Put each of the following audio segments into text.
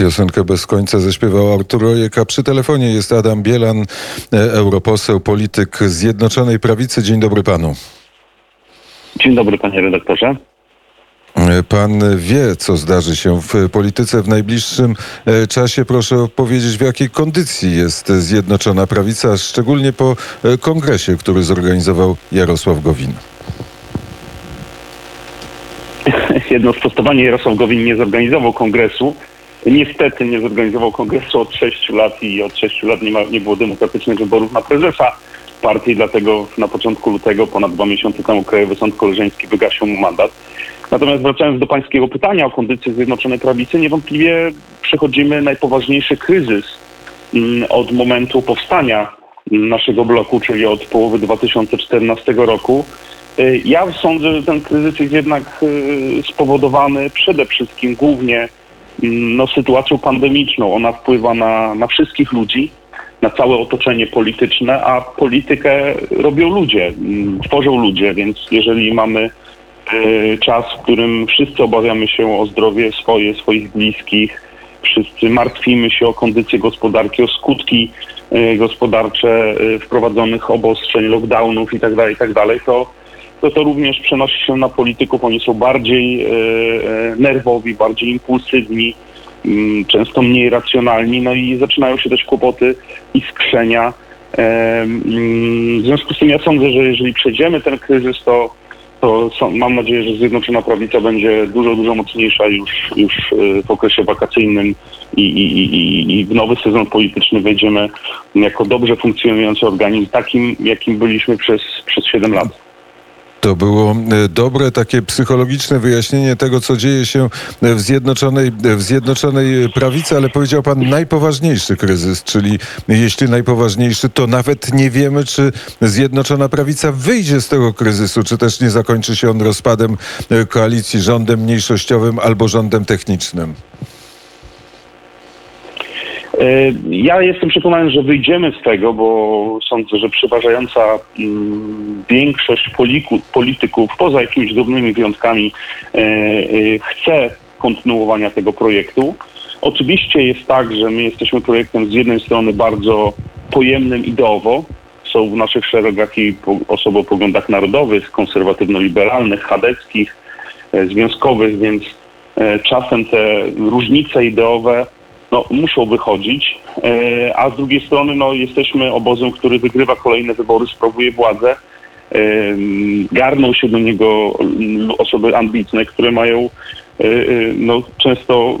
Piosenkę bez końca zaśpiewał Artur Rojek, a przy telefonie jest Adam Bielan, e, europoseł, polityk Zjednoczonej Prawicy. Dzień dobry panu. Dzień dobry panie redaktorze. E, pan wie, co zdarzy się w polityce w najbliższym e, czasie. Proszę powiedzieć, w jakiej kondycji jest Zjednoczona Prawica, szczególnie po kongresie, który zorganizował Jarosław Gowin. Jedno sprostowanie, Jarosław Gowin nie zorganizował kongresu. Niestety nie zorganizował kongresu od sześciu lat i od sześciu lat nie, ma, nie było demokratycznych wyborów na prezesa partii, dlatego na początku lutego, ponad dwa miesiące temu, Krajowy Sąd Koleżeński wygasił mu mandat. Natomiast wracając do pańskiego pytania o kondycję Zjednoczonej Prawicy, niewątpliwie przechodzimy najpoważniejszy kryzys mm, od momentu powstania naszego bloku, czyli od połowy 2014 roku. Y, ja sądzę, że ten kryzys jest jednak y, spowodowany przede wszystkim głównie no, sytuacją pandemiczną. Ona wpływa na, na wszystkich ludzi, na całe otoczenie polityczne, a politykę robią ludzie, mm, tworzą ludzie, więc jeżeli mamy y, czas, w którym wszyscy obawiamy się o zdrowie swoje, swoich bliskich, wszyscy martwimy się o kondycję gospodarki, o skutki gospodarcze wprowadzonych obostrzeń, lockdownów itd., tak itd., tak to to to również przenosi się na polityków. Oni są bardziej e, e, nerwowi, bardziej impulsywni, mm, często mniej racjonalni, no i zaczynają się też kłopoty i skrzenia. E, mm, w związku z tym ja sądzę, że jeżeli przejdziemy ten kryzys, to, to mam nadzieję, że Zjednoczona Prawica będzie dużo, dużo mocniejsza już, już w okresie wakacyjnym i, i, i, i w nowy sezon polityczny wejdziemy jako dobrze funkcjonujący organizm, takim jakim byliśmy przez, przez 7 lat. To było e, dobre takie psychologiczne wyjaśnienie tego, co dzieje się w Zjednoczonej, w Zjednoczonej Prawicy, ale powiedział pan najpoważniejszy kryzys, czyli jeśli najpoważniejszy, to nawet nie wiemy, czy Zjednoczona Prawica wyjdzie z tego kryzysu, czy też nie zakończy się on rozpadem e, koalicji rządem mniejszościowym albo rządem technicznym. E, ja jestem przekonany, że wyjdziemy z tego, bo sądzę, że przeważająca mm, większość polityków, poza jakimiś drobnymi wyjątkami, e, e, chce kontynuowania tego projektu. Oczywiście jest tak, że my jesteśmy projektem z jednej strony bardzo pojemnym ideowo, są w naszych szeregach i osoby o poglądach narodowych, konserwatywno-liberalnych, chadeckich, związkowych, więc czasem te różnice ideowe no, muszą wychodzić, e, a z drugiej strony no, jesteśmy obozem, który wygrywa kolejne wybory, sprawuje władzę. E, garną się do niego osoby ambitne, które mają e, no, często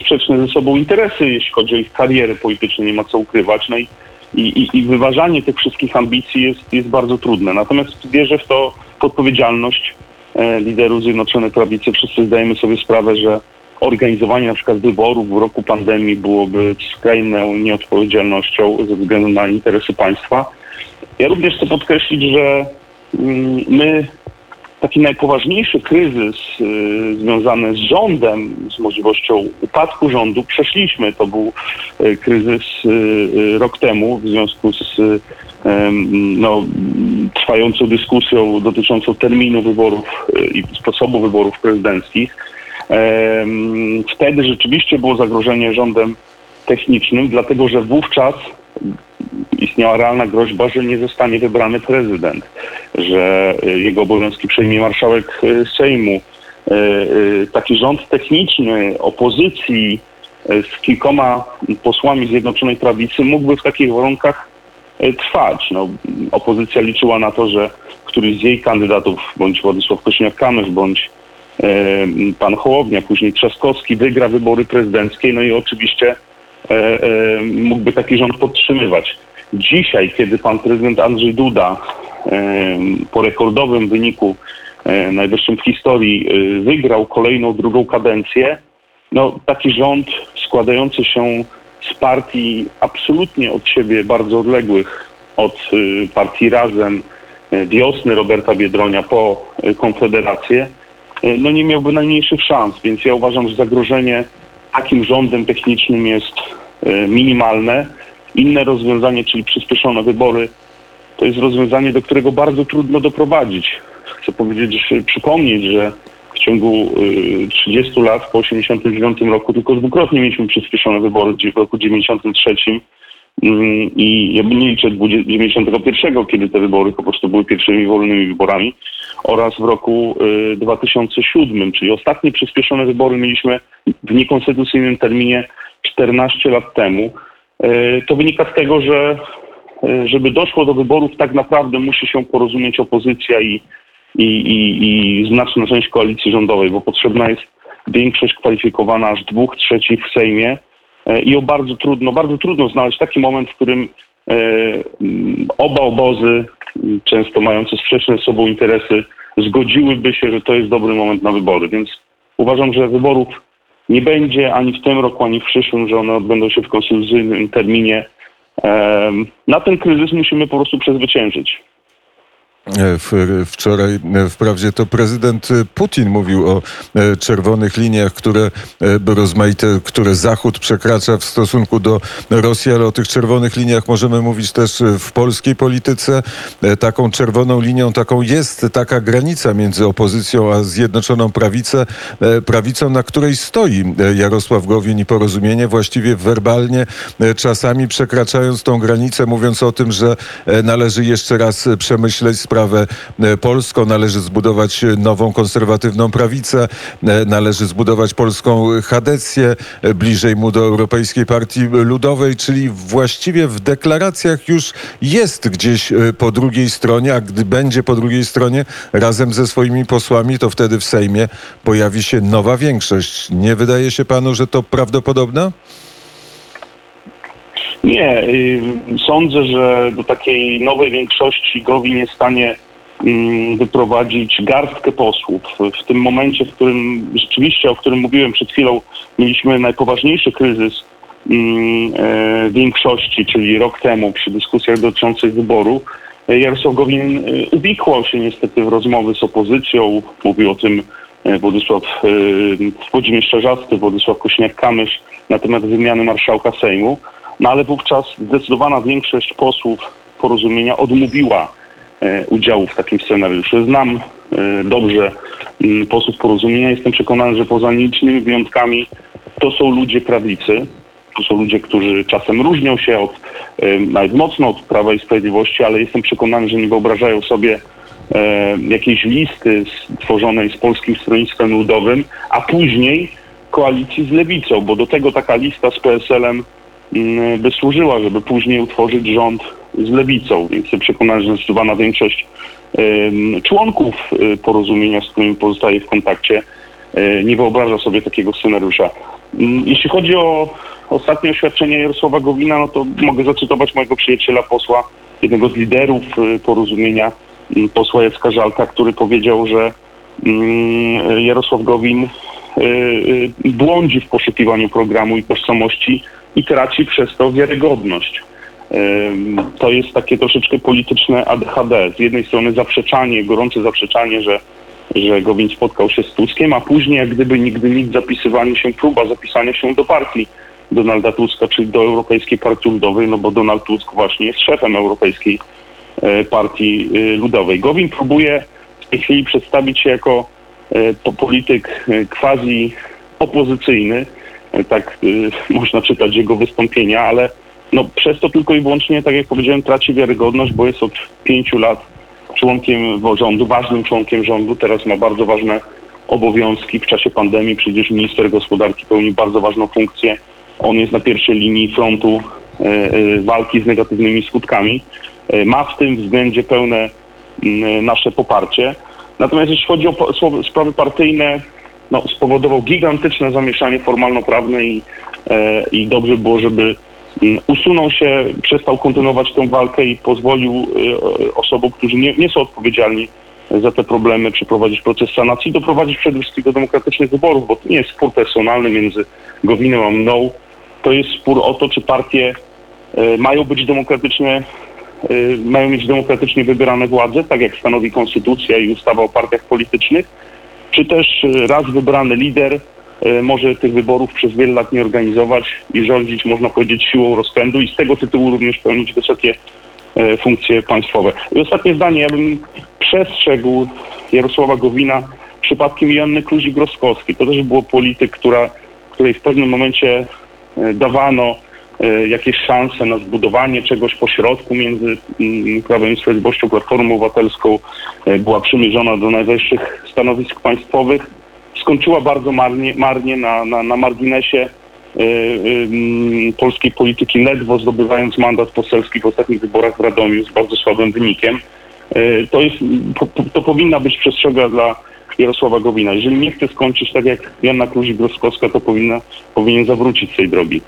sprzeczne ze sobą interesy, jeśli chodzi o ich kariery polityczne, nie ma co ukrywać. No i, i, i wyważanie tych wszystkich ambicji jest, jest bardzo trudne. Natomiast wierzę w to w odpowiedzialność liderów Zjednoczonej Prawicy. Wszyscy zdajemy sobie sprawę, że organizowanie na przykład wyborów w roku pandemii byłoby skrajną nieodpowiedzialnością ze względu na interesy państwa. Ja również chcę podkreślić, że mm, my taki najpoważniejszy kryzys y, związany z rządem, z możliwością upadku rządu przeszliśmy. To był y, kryzys y, rok temu w związku z no, trwającą dyskusją dotyczącą terminu wyborów i sposobu wyborów prezydenckich. Wtedy rzeczywiście było zagrożenie rządem technicznym, dlatego że wówczas istniała realna groźba, że nie zostanie wybrany prezydent, że e, jego obowiązki przejmie marszałek e, Sejmu. E, taki rząd techniczny opozycji z kilkoma posłami Zjednoczonej Prawicy mógłby w takich warunkach trwać. No, opozycja liczyła na to, że któryś z jej kandydatów, bądź Władysław Kośniak-Kamysz, bądź pan Hołownia, później Trzaskowski wygra wybory prezydenckie, no i oczywiście e, e, mógłby taki rząd podtrzymywać. Dzisiaj, kiedy pan prezydent Andrzej Duda po rekordowym wyniku e, najwyższym w historii wygrał kolejną drugą kadencję, no taki rząd składający się z partii absolutnie od siebie bardzo odległych, od partii Razem, wiosny Roberta Biedronia po Konfederację, no nie miałby najmniejszych szans, więc ja uważam, że zagrożenie takim rządem technicznym jest e, minimalne. Inne rozwiązanie, czyli przyspieszone wybory, to jest rozwiązanie, do którego bardzo trudno doprowadzić. Chcę powiedzieć, przypomnieć, że w ciągu y, 30 lat, po 89 roku, tylko dwukrotnie mieliśmy przyspieszone wybory, w roku 93 mm, i ja nie liczę 20 91, kiedy te wybory po prostu były pierwszymi wolnymi wyborami, oraz w roku y, 2007, czyli ostatnie przyspieszone wybory mieliśmy w niekonstytucyjnym terminie 14 lat temu. Y, To wynika z tego, że y, żeby doszło do wyborów, tak naprawdę musi się porozumieć opozycja i, i, i, i znaczna część koalicji rządowej, bo potrzebna jest większość kwalifikowana aż dwóch trzecich w Sejmie E, i o bardzo trudno, bardzo trudno znaleźć taki moment, w którym e, oba obozy, często mające sprzeczne ze sobą interesy, zgodziłyby się, że to jest dobry moment na wybory. Więc uważam, że wyborów nie będzie ani w tym roku, ani w przyszłym, że one odbędą się w konstytucyjnym terminie. Em, Na ten kryzys musimy po prostu przezwyciężyć. E, wczoraj e, wprawdzie to prezydent e, Putin mówił o czerwonych liniach, które rozmaite, które Zachód przekracza w stosunku do Rosji, ale o tych czerwonych liniach możemy mówić też w polskiej polityce. Taką czerwoną linią, taką jest taka granica między opozycją a Zjednoczoną Prawicę, prawicą, na której stoi Jarosław Gowin i porozumienie, właściwie werbalnie, czasami przekraczając tą granicę, mówiąc o tym, że należy jeszcze raz przemyśleć sprawę e, polską, należy zbudować e, nową konserwatywną prawicę, e, należy zbudować polską chadecję bliżej mu do Europejskiej Partii Ludowej, czyli właściwie w deklaracjach już jest gdzieś po drugiej stronie, a gdy będzie po drugiej stronie razem ze swoimi posłami, to wtedy w Sejmie pojawi się nowa większość. Nie wydaje się panu, że to prawdopodobne? Nie, y, sądzę, że do takiej nowej większości Gowin jest w stanie mm, wyprowadzić garstkę posłów. W tym momencie, w którym rzeczywiście, o którym mówiłem przed chwilą, mieliśmy najpoważniejszy kryzys mm, e, większości, czyli rok temu przy dyskusjach dotyczących wyboru, e, Jarosław Gowin e, uwikłał się niestety w rozmowy z opozycją. Mówił o tym Władysław Włodzimierz Czarzasty, Władysław Kośniak-Kamysz na temat wymiany marszałka Sejmu. No ale wówczas zdecydowana większość posłów porozumienia odmówiła e, udziału w takim scenariuszu. Znam e, dobrze m, posłów porozumienia. Jestem przekonany, że poza nielicznymi wyjątkami to są ludzie prawicy. To są ludzie, którzy czasem różnią się od, e, nawet mocno od Prawa i Sprawiedliwości, ale jestem przekonany, że nie wyobrażają sobie jakiejś listy stworzonej z Polskim Stronnictwem Ludowym, a później koalicji z Lewicą, bo do tego taka lista z PSL-em mm, by służyła, żeby później utworzyć rząd z Lewicą. Więc jestem przekonany, że zdecydowana większość członków y, porozumienia, z którymi pozostaje w kontakcie, y, nie wyobraża sobie takiego scenariusza. Mm, Jeśli chodzi o ostatnie oświadczenie Jarosława Gowina, no to mogę zacytować mojego przyjaciela posła, jednego z liderów y, porozumienia, mm, posła Jacka Żalka, który powiedział, że mm, Jarosław Gowin błądzi w poszukiwaniu programu i tożsamości i traci przez to wiarygodność. To jest takie troszeczkę polityczne ADHD. Z jednej strony zaprzeczanie, gorące zaprzeczanie, że, że Gowin spotkał się z Tuskiem, a później jak gdyby nigdy nic zapisywanie się, próba zapisania się do partii Donalda Tuska, czyli do Europejskiej Partii Ludowej, no bo Donald Tusk właśnie jest szefem Europejskiej e, Partii e, Ludowej. Gowin próbuje w tej chwili przedstawić się jako e, po- polityk quasi opozycyjny, tak e, można czytać jego wystąpienia, ale no, przez to tylko i wyłącznie, tak jak powiedziałem, traci wiarygodność, bo jest od pięciu lat członkiem rządu, ważnym członkiem rządu, teraz ma bardzo ważne obowiązki. W czasie pandemii przecież minister gospodarki pełni bardzo ważną funkcję. On jest na pierwszej linii frontu e, e, walki z negatywnymi skutkami. E, ma w tym względzie pełne nasze poparcie. Natomiast jeśli chodzi o sprawy partyjne, no, spowodował gigantyczne zamieszanie formalno-prawne i, e, i dobrze było, żeby mm, usunął się, przestał kontynuować tę walkę i pozwolił e, osobom, którzy nie, nie są odpowiedzialni za te problemy, przeprowadzić proces sanacji doprowadzić przede wszystkim do demokratycznych wyborów, bo to nie jest spór personalny między Gowinem a mną. To jest spór o to, czy partie e, mają być demokratyczne, e, mają mieć demokratycznie wybierane władze, tak jak stanowi konstytucja i ustawa o partiach politycznych, czy też e, raz wybrany lider e, może tych wyborów przez wiele lat nie organizować i rządzić, można powiedzieć, siłą rozpędu i z tego tytułu również pełnić wysokie e, funkcje państwowe. I ostatnie zdanie, ja bym przestrzegł Jarosława Gowina przypadkiem Janny Kluzik-Groskowskiej. To też było polityk, która, której w pewnym momencie dawano jakieś szanse na zbudowanie czegoś pośrodku między mm, Prawem i Sprawiedliwością, Platformą Obywatelską. E, Była przymierzona do najwyższych stanowisk państwowych. Skończyła bardzo marnie, marnie na, na, na marginesie e, em, polskiej polityki, ledwo zdobywając mandat poselski w ostatnich wyborach w Radomiu z bardzo słabym wynikiem. E, To, jest, to powinna być przestrzega dla Jarosława Gowina. Jeżeli nie chce skończyć tak jak Jana Kluzik-Groskowska, to powinna, powinien zawrócić z tej drogi.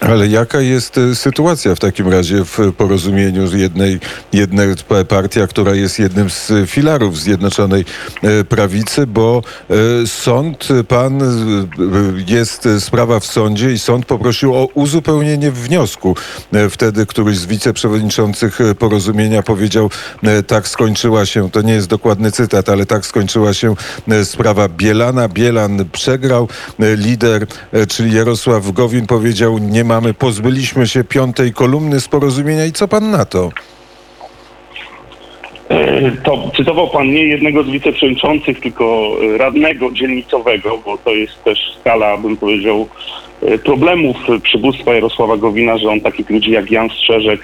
Ale jaka jest e, sytuacja w takim razie w porozumieniu z jednej, jednej partia, która jest jednym z filarów Zjednoczonej e, Prawicy, bo e, sąd, pan, jest sprawa w sądzie i sąd poprosił o uzupełnienie wniosku. Wtedy któryś z wiceprzewodniczących porozumienia powiedział, tak skończyła się, to nie jest dokładny cytat, ale tak skończyła się sprawa Bielana. Bielan przegrał, lider, czyli Jarosław Gowin powiedział, nie mamy, pozbyliśmy się piątej kolumny z porozumienia i co pan na to? E, To cytował pan nie jednego z wiceprzewodniczących, tylko radnego dzielnicowego, bo to jest też skala, bym powiedział, e, problemów przywództwa Jarosława Gowina, że on takich ludzi jak Jan Strzeżek,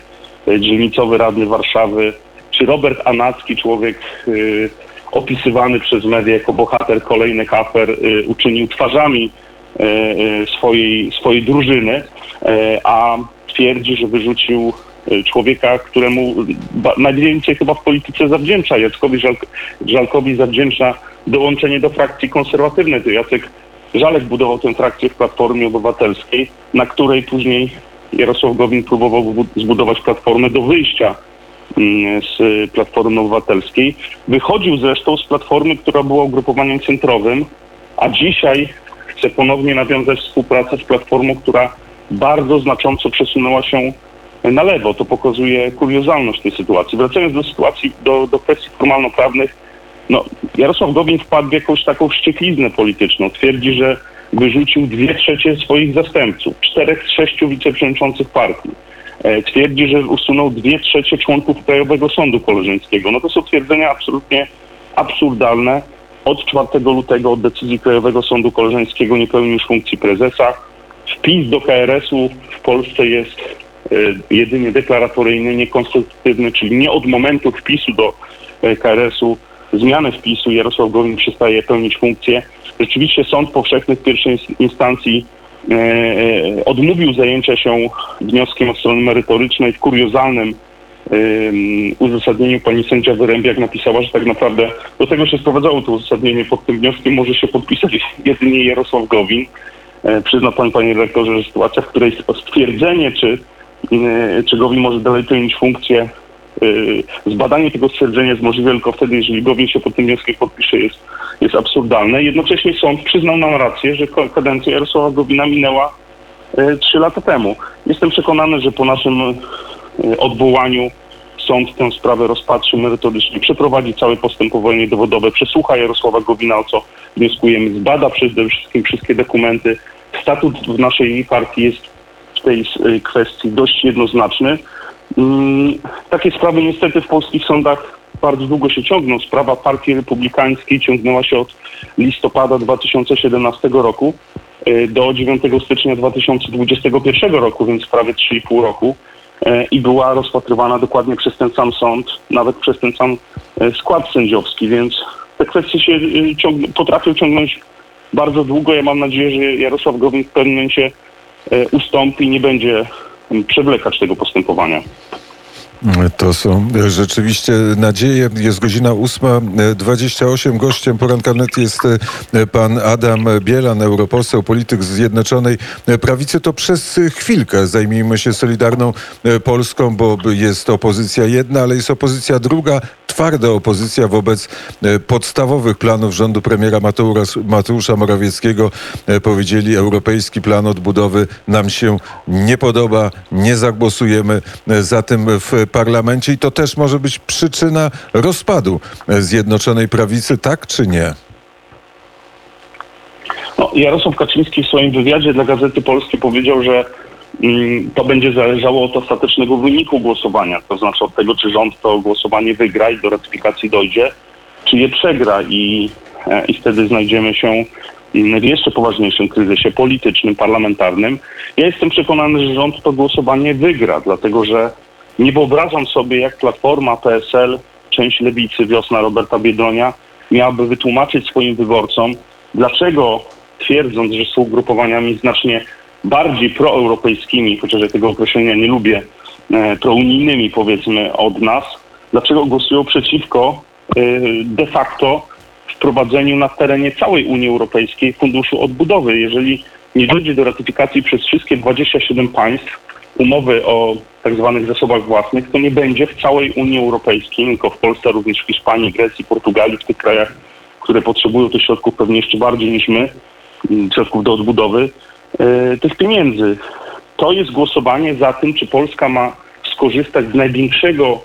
e, dzielnicowy radny Warszawy, czy Robert Anacki, człowiek opisywany przez media jako bohater kolejnych afer, uczynił twarzami swojej, swojej drużyny, e, a twierdzi, że wyrzucił e, człowieka, któremu najwięcej chyba w polityce zawdzięcza. Jackowi Żalk- Żalkowi zawdzięcza dołączenie do frakcji konserwatywnej. To Jacek Żalek budował tę frakcję w Platformie Obywatelskiej, na której później Jarosław Gowin próbował zbudować platformę do wyjścia mm, z Platformy Obywatelskiej. Wychodził zresztą z Platformy, która była ugrupowaniem centrowym, a dzisiaj chce ponownie nawiązać współpracę z Platformą, która bardzo znacząco przesunęła się na lewo. To pokazuje kuriozalność tej sytuacji. Wracając do sytuacji, do, do kwestii formalno-prawnych, no, Jarosław Gowin wpadł w jakąś taką wściekliznę polityczną. Twierdzi, że wyrzucił dwie trzecie swoich zastępców, czterech z sześciu wiceprzewodniczących partii. E, Twierdzi, że usunął dwie trzecie członków Krajowego Sądu Koleżeńskiego. No to są twierdzenia absolutnie absurdalne. Od 4 lutego od decyzji Krajowego Sądu Koleżeńskiego nie pełni już funkcji prezesa. Wpis do KRS-u w Polsce jest e, jedynie deklaratoryjny, niekonstruktywny, czyli nie od momentu wpisu do e, KRS-u, zmiany wpisu Jarosław Gowin przestaje pełnić funkcję. Rzeczywiście Sąd Powszechny w pierwszej ins- instancji e, odmówił zajęcia się wnioskiem od strony merytorycznej w kuriozalnym ym, uzasadnieniu pani sędzia Wyrębiak napisała, że tak naprawdę do tego się sprowadzało to uzasadnienie pod tym wnioskiem może się podpisać jedynie Jarosław Gowin. E, Przyzna pan, panie rektorze, że sytuacja, w której stwierdzenie, czy, e, czy Gowin może dalej pełnić funkcję, e, zbadanie tego stwierdzenia jest możliwe tylko wtedy, jeżeli Gowin się pod tym wnioskiem podpisze, jest, jest absurdalne. Jednocześnie sąd przyznał nam rację, że kadencja Jarosława Gowina minęła e, trzy lata temu. Jestem przekonany, że po naszym odwołaniu sąd tę sprawę rozpatrzy merytorycznie, przeprowadzi całe postępowanie dowodowe, przesłucha Jarosława Gowina, o co wnioskujemy, zbada przede wszystkim wszystkie dokumenty. Statut w naszej partii jest w tej e, kwestii dość jednoznaczny. Mm, Takie sprawy niestety w polskich sądach bardzo długo się ciągną. Sprawa Partii Republikańskiej ciągnęła się od listopada 2017 roku e, do 9 stycznia 2021 roku, więc prawie 3,5 roku e, i była rozpatrywana dokładnie przez ten sam sąd, nawet przez ten sam e, skład sędziowski, więc te kwestie się e, ciąg- potrafią ciągnąć bardzo długo. Ja mam nadzieję, że Jarosław Gowin w pewnym momencie e, ustąpi i nie będzie przewlekać tego postępowania. To są rzeczywiście nadzieje. Jest godzina 8.28. Gościem poranka net jest e, pan Adam Bielan, europoseł, polityk Zjednoczonej Prawicy. To przez chwilkę zajmijmy się Solidarną e, Polską, bo jest opozycja jedna, ale jest opozycja druga, twarda opozycja wobec e, podstawowych planów rządu premiera Mateusza, Morawieckiego. E, Powiedzieli, europejski plan odbudowy nam się nie podoba, nie zagłosujemy e, za tym w parlamencie i to też może być przyczyna rozpadu Zjednoczonej Prawicy, tak czy nie? No, Jarosław Kaczyński w swoim wywiadzie dla Gazety Polskiej powiedział, że to będzie zależało od ostatecznego wyniku głosowania, to znaczy od tego, czy rząd to głosowanie wygra i do ratyfikacji dojdzie, czy je przegra. I e, i wtedy znajdziemy się mm, w jeszcze poważniejszym kryzysie politycznym, parlamentarnym. Ja jestem przekonany, że rząd to głosowanie wygra, dlatego że nie wyobrażam sobie, jak Platforma, PSL, część Lewicy, wiosna Roberta Biedronia miałaby wytłumaczyć swoim wyborcom, dlaczego twierdząc, że są ugrupowaniami znacznie bardziej proeuropejskimi, chociaż ja tego określenia nie lubię, e, prounijnymi powiedzmy od nas, dlaczego głosują przeciwko e, de facto wprowadzeniu na terenie całej Unii Europejskiej funduszu odbudowy. Jeżeli nie dojdzie do ratyfikacji przez wszystkie 27 państw umowy o tak zwanych zasobach własnych, to nie będzie w całej Unii Europejskiej, tylko w Polsce, również w Hiszpanii, Grecji, Portugalii, w tych krajach, które potrzebują tych środków pewnie jeszcze bardziej niż my, mm, środków do odbudowy, tych pieniędzy. To jest głosowanie za tym, czy Polska ma skorzystać z największego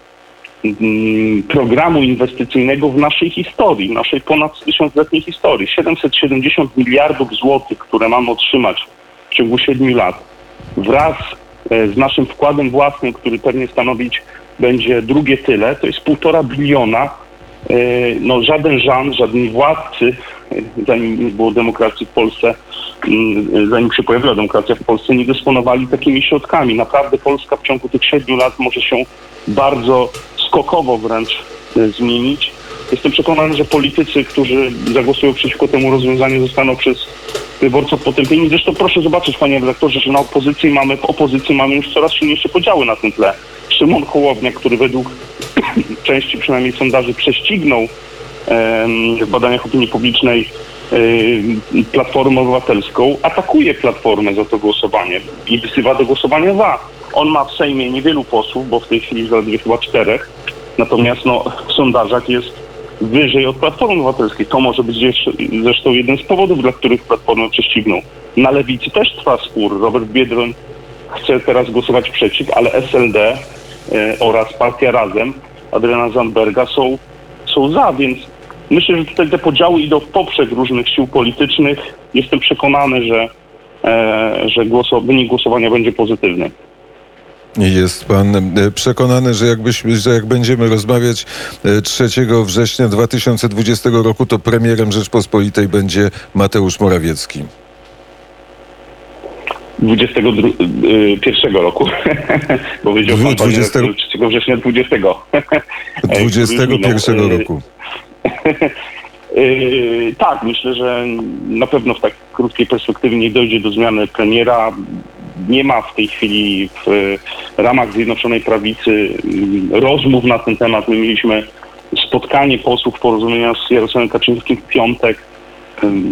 mm, programu inwestycyjnego w naszej historii, naszej ponad tysiącletniej historii. 770 miliardów złotych, które mamy otrzymać w ciągu 7 lat, wraz e, z naszym wkładem własnym, który pewnie stanowić będzie drugie tyle, to jest półtora biliona. E, No, żaden rząd, żadni władcy, zanim było demokracji w Polsce, mm, zanim się pojawiła demokracja w Polsce, nie dysponowali takimi środkami. Naprawdę Polska w ciągu tych siedmiu lat może się bardzo skokowo wręcz e, zmienić. Jestem przekonany, że politycy, którzy zagłosują przeciwko temu rozwiązaniu, zostaną przez wyborców potępieni. Zresztą proszę zobaczyć, panie redaktorze, że na opozycji mamy, w opozycji mamy już coraz silniejsze podziały na tym tle. Szymon Hołownia, który według części przynajmniej sondaży prześcignął w badaniach opinii publicznej Platformę Obywatelską, atakuje Platformę za to głosowanie i wzywa do głosowania za. On ma w Sejmie niewielu posłów, bo w tej chwili zaledwie chyba czterech, natomiast no, w sondażach jest wyżej od Platformy Obywatelskiej. To może być zresztą jeden z powodów, dla których Platformę prześcignął. Na lewicy też trwa spór. Robert Biedroń chce teraz głosować przeciw, ale SLD e, oraz Partia Razem Adriana Zandberga są, są za, więc myślę, że tutaj te podziały idą w poprzek różnych sił politycznych. Jestem przekonany, że, e, że wynik głosowania będzie pozytywny. Jest pan e, przekonany, że, jakbyśmy, że jak będziemy rozmawiać e, 3 września 2020 roku, to premierem Rzeczpospolitej będzie Mateusz Morawiecki. 21 roku, bo panie 20 redaktorze, 3 września 20. 21 Minął, e, roku. Yy, tak, myślę, że na pewno w tak krótkiej perspektywie nie dojdzie do zmiany premiera. Nie ma w tej chwili w e, ramach Zjednoczonej Prawicy mm, rozmów na ten temat. My mieliśmy spotkanie posłów porozumienia z Jarosławem Kaczyńskim w piątek.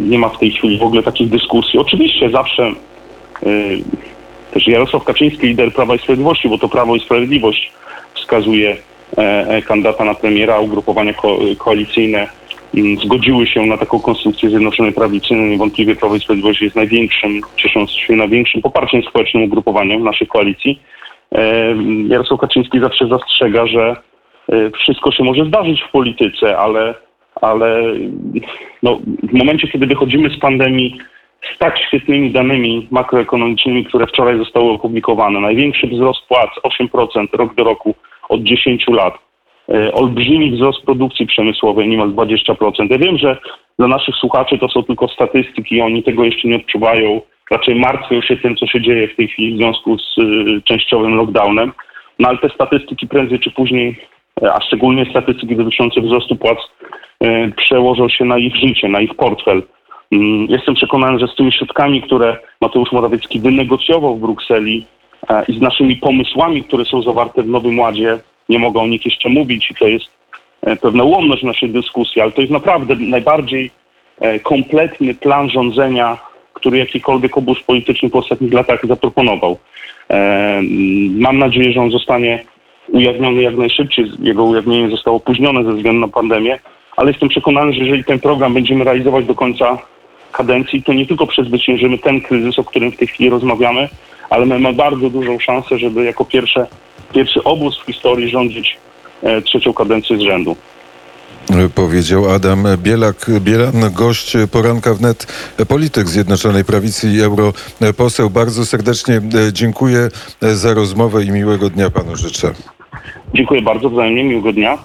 Nie ma w tej chwili w ogóle takich dyskusji. Oczywiście zawsze też Jarosław Kaczyński, lider Prawa i Sprawiedliwości, bo to Prawo i Sprawiedliwość wskazuje e, e, kandydata na premiera, ugrupowania ko- koalicyjne mm, zgodziły się na taką konstrukcję Zjednoczonej Prawicy. No niewątpliwie Prawo i Sprawiedliwość jest największym, ciesząc się największym poparciem społecznym ugrupowaniem w naszej koalicji. E, Jarosław Kaczyński zawsze zastrzega, że wszystko się może zdarzyć w polityce, ale, ale no, w momencie, kiedy wychodzimy z pandemii z tak świetnymi danymi makroekonomicznymi, które wczoraj zostały opublikowane, największy wzrost płac 8% rok do roku od 10 lat, e, olbrzymi wzrost produkcji przemysłowej niemal 20%. Ja wiem, że dla naszych słuchaczy to są tylko statystyki, oni tego jeszcze nie odczuwają, raczej martwią się tym, co się dzieje w tej chwili w związku z y, częściowym lockdownem, no ale te statystyki prędzej czy później, e, a szczególnie statystyki dotyczące wzrostu płac, e, przełożą się na ich życie, na ich portfel. Mm, Jestem przekonany, że z tymi środkami, które Mateusz Morawiecki wynegocjował w Brukseli e, i z naszymi pomysłami, które są zawarte w Nowym Ładzie, nie mogę o nich jeszcze mówić i to jest e, pewna ułomność naszej dyskusji, ale to jest naprawdę najbardziej e, kompletny plan rządzenia, który jakikolwiek obóz polityczny po ostatnich latach zaproponował. Mm, Mam nadzieję, że on zostanie ujawniony jak najszybciej. Jego ujawnienie zostało opóźnione ze względu na pandemię, ale jestem przekonany, że jeżeli ten program będziemy realizować do końca kadencji, to nie tylko przezwyciężymy ten kryzys, o którym w tej chwili rozmawiamy, ale mamy bardzo dużą szansę, żeby jako pierwsze, pierwszy obóz w historii rządzić e, trzecią kadencję z rzędu. Powiedział Adam Bielak, Bielan, gość poranka wnet, polityk Zjednoczonej Prawicy i europoseł. Bardzo serdecznie e, dziękuję za rozmowę i miłego dnia panu życzę. Dziękuję bardzo, wzajemnie, miłego dnia.